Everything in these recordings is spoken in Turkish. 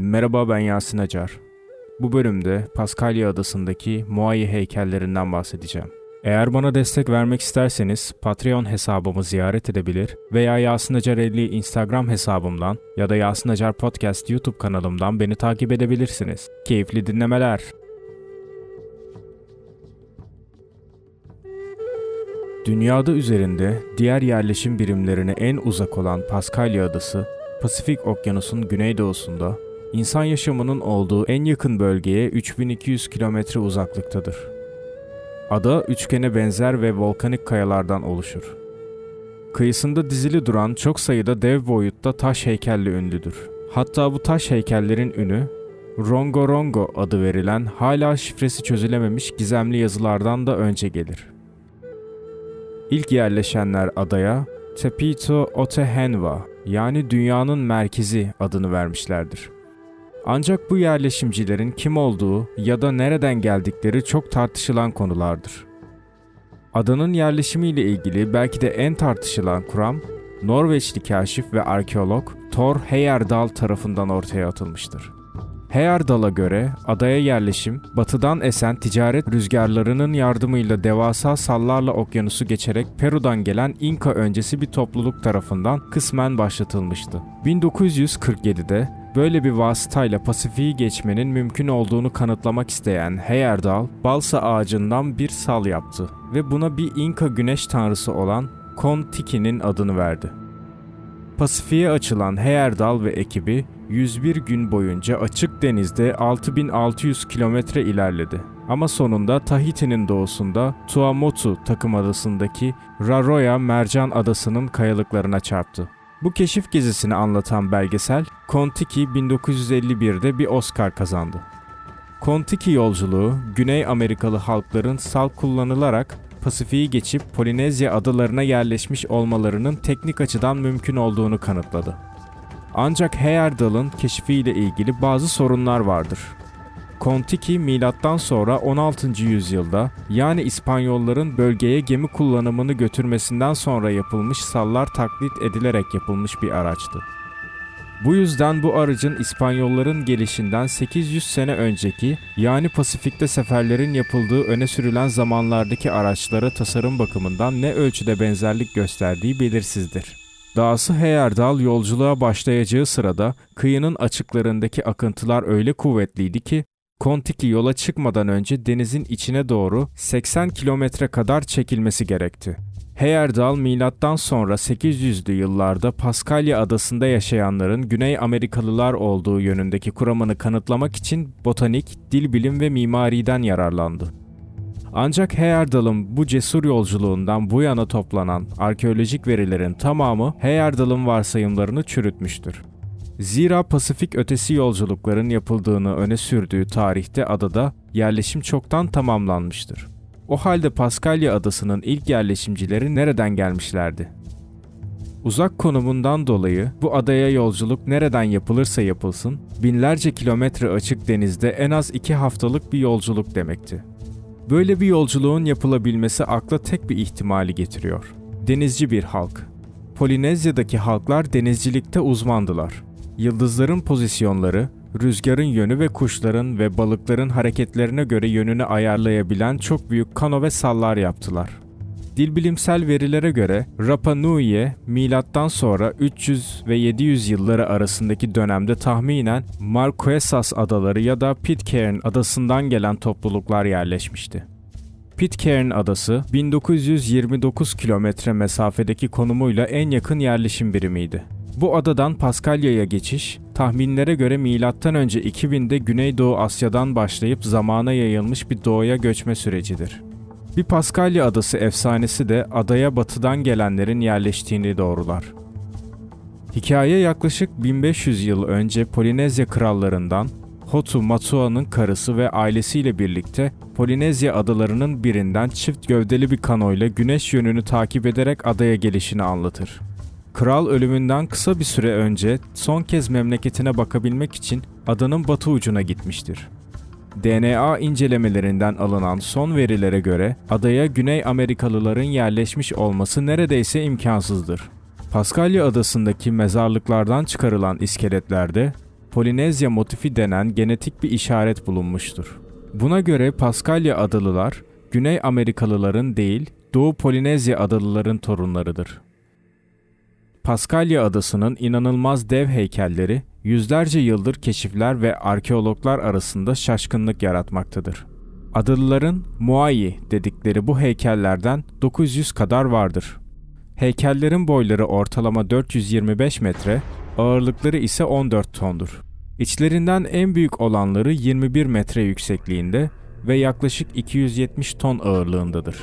Merhaba ben Yasin Acar. Bu bölümde Paskalya Adası'ndaki Moai heykellerinden bahsedeceğim. Eğer bana destek vermek isterseniz Patreon hesabımı ziyaret edebilir veya Yasin Acar 50 Instagram hesabımdan ya da Yasin Acar Podcast YouTube kanalımdan beni takip edebilirsiniz. Keyifli dinlemeler. Dünyada üzerinde diğer yerleşim birimlerine en uzak olan Paskalya Adası, Pasifik Okyanusu'nun güneydoğusunda, insan yaşamının olduğu en yakın bölgeye 3200 kilometre uzaklıktadır. Ada üçgene benzer ve volkanik kayalardan oluşur. Kıyısında dizili duran çok sayıda dev boyutta taş heykelli ünlüdür. Hatta bu taş heykellerin ünü, Rongo Rongo adı verilen hala şifresi çözülememiş gizemli yazılardan da önce gelir. İlk yerleşenler adaya Tepito Otehenva yani dünyanın merkezi adını vermişlerdir. Ancak bu yerleşimcilerin kim olduğu ya da nereden geldikleri çok tartışılan konulardır. Adanın yerleşimiyle ilgili belki de en tartışılan kuram, Norveçli kaşif ve arkeolog Thor Heyerdahl tarafından ortaya atılmıştır. Heyerdahl'a göre adaya yerleşim, batıdan esen ticaret rüzgarlarının yardımıyla devasa sallarla okyanusu geçerek Peru'dan gelen İnka öncesi bir topluluk tarafından kısmen başlatılmıştı. 1947'de böyle bir vasıtayla Pasifik'i geçmenin mümkün olduğunu kanıtlamak isteyen Heyerdahl, balsa ağacından bir sal yaptı ve buna bir İnka güneş tanrısı olan Kon-Tiki'nin adını verdi. Pasifik'e açılan Heyerdahl ve ekibi 101 gün boyunca açık denizde 6600 kilometre ilerledi. Ama sonunda Tahiti'nin doğusunda Tuamotu takım adasındaki Raroya Mercan Adası'nın kayalıklarına çarptı. Bu keşif gezisini anlatan belgesel Kontiki 1951'de bir Oscar kazandı. Kontiki yolculuğu Güney Amerikalı halkların sal kullanılarak Pasifik'i geçip Polinezya adalarına yerleşmiş olmalarının teknik açıdan mümkün olduğunu kanıtladı. Ancak Heyerdahl'ın keşfiyle ilgili bazı sorunlar vardır. Kontiki milattan sonra 16. yüzyılda yani İspanyolların bölgeye gemi kullanımını götürmesinden sonra yapılmış sallar taklit edilerek yapılmış bir araçtı. Bu yüzden bu aracın İspanyolların gelişinden 800 sene önceki yani Pasifik'te seferlerin yapıldığı öne sürülen zamanlardaki araçlara tasarım bakımından ne ölçüde benzerlik gösterdiği belirsizdir. Dahası Heyerdahl yolculuğa başlayacağı sırada kıyının açıklarındaki akıntılar öyle kuvvetliydi ki Kontiki yola çıkmadan önce denizin içine doğru 80 kilometre kadar çekilmesi gerekti. Heyerdahl milattan sonra 800'lü yıllarda Paskalya adasında yaşayanların Güney Amerikalılar olduğu yönündeki kuramını kanıtlamak için botanik, dil bilim ve mimariden yararlandı. Ancak Heyerdahl'ın bu cesur yolculuğundan bu yana toplanan arkeolojik verilerin tamamı Heyerdahl'ın varsayımlarını çürütmüştür. Zira Pasifik ötesi yolculukların yapıldığını öne sürdüğü tarihte adada yerleşim çoktan tamamlanmıştır. O halde Paskalya adasının ilk yerleşimcileri nereden gelmişlerdi? Uzak konumundan dolayı bu adaya yolculuk nereden yapılırsa yapılsın, binlerce kilometre açık denizde en az iki haftalık bir yolculuk demekti. Böyle bir yolculuğun yapılabilmesi akla tek bir ihtimali getiriyor. Denizci bir halk. Polinezya'daki halklar denizcilikte uzmandılar. Yıldızların pozisyonları, rüzgarın yönü ve kuşların ve balıkların hareketlerine göre yönünü ayarlayabilen çok büyük kano ve sallar yaptılar. Dilbilimsel verilere göre Rapa Nui'ye milattan sonra 300 ve 700 yılları arasındaki dönemde tahminen Marquesas adaları ya da Pitcairn adasından gelen topluluklar yerleşmişti. Pitcairn adası 1929 kilometre mesafedeki konumuyla en yakın yerleşim birimiydi. Bu adadan Paskalya'ya geçiş, tahminlere göre önce 2000'de Güneydoğu Asya'dan başlayıp zamana yayılmış bir doğuya göçme sürecidir. Bir Paskalya adası efsanesi de adaya batıdan gelenlerin yerleştiğini doğrular. Hikaye yaklaşık 1500 yıl önce Polinezya krallarından Hotu Matua'nın karısı ve ailesiyle birlikte Polinezya adalarının birinden çift gövdeli bir kanoyla güneş yönünü takip ederek adaya gelişini anlatır. Kral ölümünden kısa bir süre önce son kez memleketine bakabilmek için adanın batı ucuna gitmiştir. DNA incelemelerinden alınan son verilere göre adaya Güney Amerikalıların yerleşmiş olması neredeyse imkansızdır. Paskalya adasındaki mezarlıklardan çıkarılan iskeletlerde Polinezya motifi denen genetik bir işaret bulunmuştur. Buna göre Paskalya adalılar, Güney Amerikalıların değil, Doğu Polinezya adalıların torunlarıdır. Paskalya adasının inanılmaz dev heykelleri yüzlerce yıldır keşifler ve arkeologlar arasında şaşkınlık yaratmaktadır. Adalıların Moai dedikleri bu heykellerden 900 kadar vardır. Heykellerin boyları ortalama 425 metre, ağırlıkları ise 14 tondur. İçlerinden en büyük olanları 21 metre yüksekliğinde ve yaklaşık 270 ton ağırlığındadır.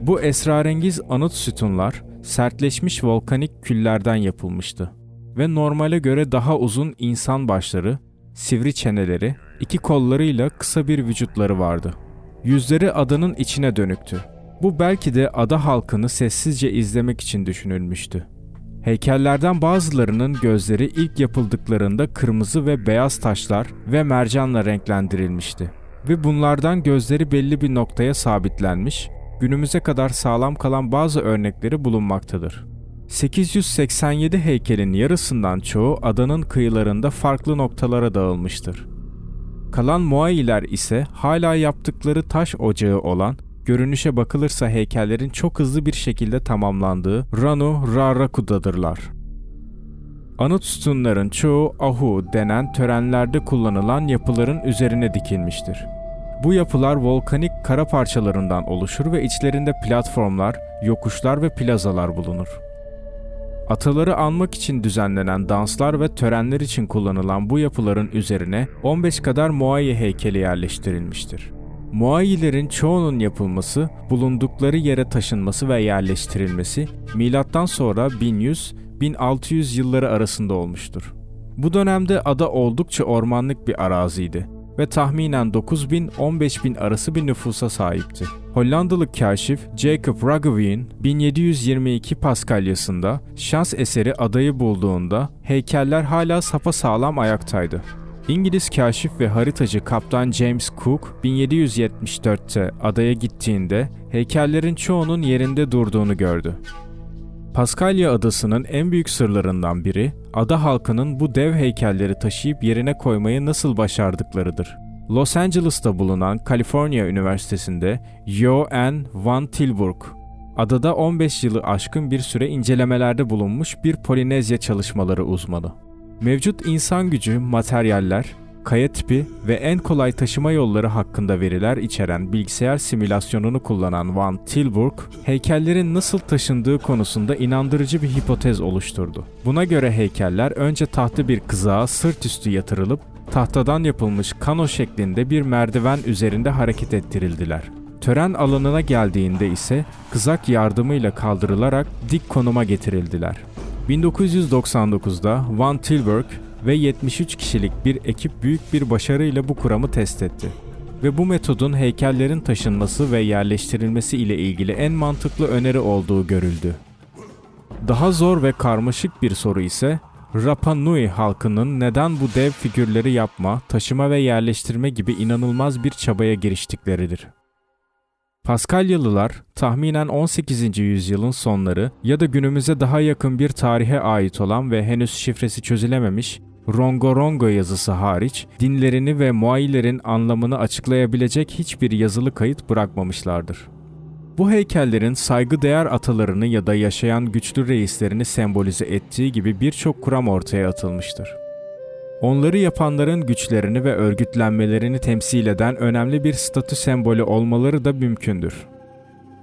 Bu esrarengiz anıt sütunlar sertleşmiş volkanik küllerden yapılmıştı ve normale göre daha uzun insan başları, sivri çeneleri, iki kollarıyla kısa bir vücutları vardı. Yüzleri adanın içine dönüktü. Bu belki de ada halkını sessizce izlemek için düşünülmüştü. Heykellerden bazılarının gözleri ilk yapıldıklarında kırmızı ve beyaz taşlar ve mercanla renklendirilmişti. Ve bunlardan gözleri belli bir noktaya sabitlenmiş, günümüze kadar sağlam kalan bazı örnekleri bulunmaktadır. 887 heykelin yarısından çoğu adanın kıyılarında farklı noktalara dağılmıştır. Kalan Moai'ler ise hala yaptıkları taş ocağı olan, görünüşe bakılırsa heykellerin çok hızlı bir şekilde tamamlandığı Ranu Rarakuda'dırlar. Anıt sütunların çoğu Ahu denen törenlerde kullanılan yapıların üzerine dikilmiştir. Bu yapılar volkanik kara parçalarından oluşur ve içlerinde platformlar, yokuşlar ve plazalar bulunur. Ataları anmak için düzenlenen danslar ve törenler için kullanılan bu yapıların üzerine 15 kadar Moai heykeli yerleştirilmiştir. Moai'lerin çoğunun yapılması, bulundukları yere taşınması ve yerleştirilmesi milattan sonra 1100-1600 yılları arasında olmuştur. Bu dönemde ada oldukça ormanlık bir araziydi ve tahminen 9000-15 bin arası bir nüfusa sahipti. Hollandalı kaşif Jacob Roggeveen 1722 Paskalyasında şans eseri adayı bulduğunda heykeller hala sapa sağlam ayaktaydı. İngiliz kaşif ve haritacı Kaptan James Cook 1774'te adaya gittiğinde heykellerin çoğunun yerinde durduğunu gördü. Paskalya adasının en büyük sırlarından biri, ada halkının bu dev heykelleri taşıyıp yerine koymayı nasıl başardıklarıdır. Los Angeles'ta bulunan California Üniversitesi'nde Yo N. Van Tilburg, adada 15 yılı aşkın bir süre incelemelerde bulunmuş bir Polinezya çalışmaları uzmanı. Mevcut insan gücü, materyaller, kaya tipi ve en kolay taşıma yolları hakkında veriler içeren bilgisayar simülasyonunu kullanan Van Tilburg, heykellerin nasıl taşındığı konusunda inandırıcı bir hipotez oluşturdu. Buna göre heykeller önce tahta bir kızağa sırt üstü yatırılıp tahtadan yapılmış kano şeklinde bir merdiven üzerinde hareket ettirildiler. Tören alanına geldiğinde ise kızak yardımıyla kaldırılarak dik konuma getirildiler. 1999'da Van Tilburg ve 73 kişilik bir ekip büyük bir başarıyla bu kuramı test etti. Ve bu metodun heykellerin taşınması ve yerleştirilmesi ile ilgili en mantıklı öneri olduğu görüldü. Daha zor ve karmaşık bir soru ise Rapa Nui halkının neden bu dev figürleri yapma, taşıma ve yerleştirme gibi inanılmaz bir çabaya giriştikleridir. Paskalyalılar tahminen 18. yüzyılın sonları ya da günümüze daha yakın bir tarihe ait olan ve henüz şifresi çözülememiş Rongorongo yazısı hariç dinlerini ve Moailerin anlamını açıklayabilecek hiçbir yazılı kayıt bırakmamışlardır. Bu heykellerin saygıdeğer atalarını ya da yaşayan güçlü reislerini sembolize ettiği gibi birçok kuram ortaya atılmıştır. Onları yapanların güçlerini ve örgütlenmelerini temsil eden önemli bir statü sembolü olmaları da mümkündür.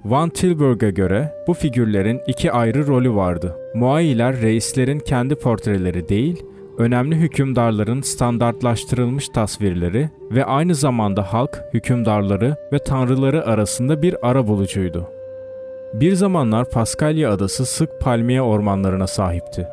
Van Tilburg'a göre bu figürlerin iki ayrı rolü vardı. Moailer reislerin kendi portreleri değil, önemli hükümdarların standartlaştırılmış tasvirleri ve aynı zamanda halk, hükümdarları ve tanrıları arasında bir ara bulucuydu. Bir zamanlar Paskalya adası sık palmiye ormanlarına sahipti.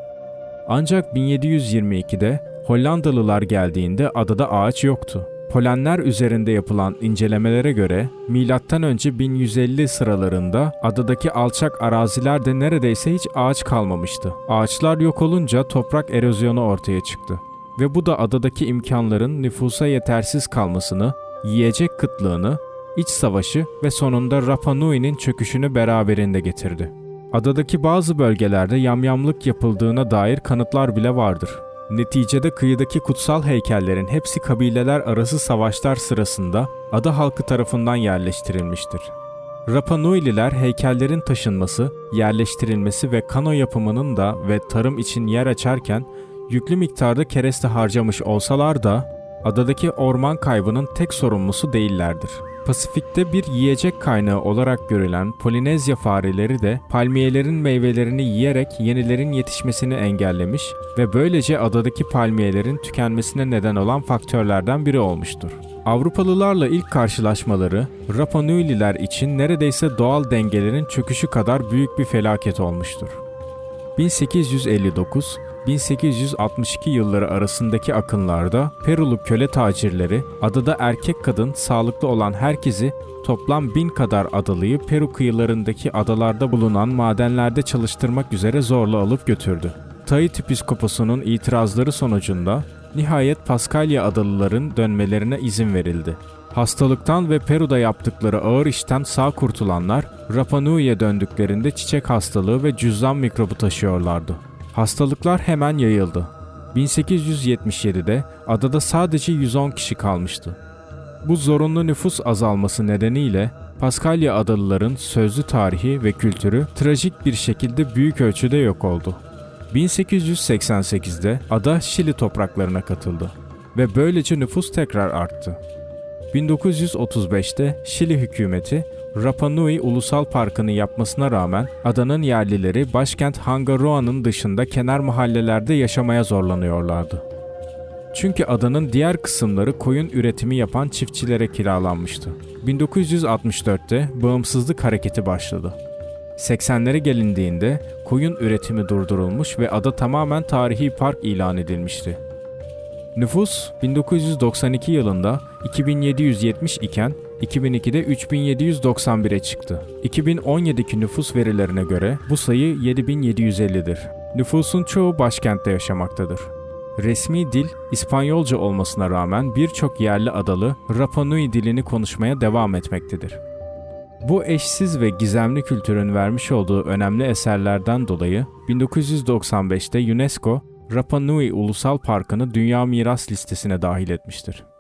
Ancak 1722'de Hollandalılar geldiğinde adada ağaç yoktu. Polenler üzerinde yapılan incelemelere göre M.Ö. 1150 sıralarında adadaki alçak arazilerde neredeyse hiç ağaç kalmamıştı. Ağaçlar yok olunca toprak erozyonu ortaya çıktı. Ve bu da adadaki imkanların nüfusa yetersiz kalmasını, yiyecek kıtlığını, iç savaşı ve sonunda Rapa Nui'nin çöküşünü beraberinde getirdi. Adadaki bazı bölgelerde yamyamlık yapıldığına dair kanıtlar bile vardır. Neticede kıyıdaki kutsal heykellerin hepsi kabileler arası savaşlar sırasında ada halkı tarafından yerleştirilmiştir. Rapa Nui'liler heykellerin taşınması, yerleştirilmesi ve kano yapımının da ve tarım için yer açarken yüklü miktarda kereste harcamış olsalar da adadaki orman kaybının tek sorumlusu değillerdir. Pasifik'te bir yiyecek kaynağı olarak görülen Polinezya fareleri de palmiyelerin meyvelerini yiyerek yenilerin yetişmesini engellemiş ve böylece adadaki palmiyelerin tükenmesine neden olan faktörlerden biri olmuştur. Avrupalılarla ilk karşılaşmaları Rapa Nui'liler için neredeyse doğal dengelerin çöküşü kadar büyük bir felaket olmuştur. 1859 1862 yılları arasındaki akınlarda Perulu köle tacirleri adada erkek kadın sağlıklı olan herkesi toplam bin kadar adalıyı Peru kıyılarındaki adalarda bulunan madenlerde çalıştırmak üzere zorla alıp götürdü. Tahiti Piskoposu'nun itirazları sonucunda nihayet Paskalya adalıların dönmelerine izin verildi. Hastalıktan ve Peru'da yaptıkları ağır işten sağ kurtulanlar Rapa Nui'ye döndüklerinde çiçek hastalığı ve cüzdan mikrobu taşıyorlardı. Hastalıklar hemen yayıldı. 1877'de adada sadece 110 kişi kalmıştı. Bu zorunlu nüfus azalması nedeniyle Paskalya adalıların sözlü tarihi ve kültürü trajik bir şekilde büyük ölçüde yok oldu. 1888'de ada Şili topraklarına katıldı ve böylece nüfus tekrar arttı. 1935'te Şili hükümeti Rapa Nui Ulusal Parkı'nı yapmasına rağmen adanın yerlileri başkent Hangaroa'nın dışında kenar mahallelerde yaşamaya zorlanıyorlardı. Çünkü adanın diğer kısımları koyun üretimi yapan çiftçilere kiralanmıştı. 1964'te bağımsızlık hareketi başladı. 80'lere gelindiğinde koyun üretimi durdurulmuş ve ada tamamen tarihi park ilan edilmişti. Nüfus 1992 yılında 2770 iken 2002'de 3791'e çıktı. 2017'deki nüfus verilerine göre bu sayı 7750'dir. Nüfusun çoğu başkentte yaşamaktadır. Resmi dil İspanyolca olmasına rağmen birçok yerli adalı Rapa Nui dilini konuşmaya devam etmektedir. Bu eşsiz ve gizemli kültürün vermiş olduğu önemli eserlerden dolayı 1995'te UNESCO Rapa Nui Ulusal Parkı'nı Dünya Miras Listesi'ne dahil etmiştir.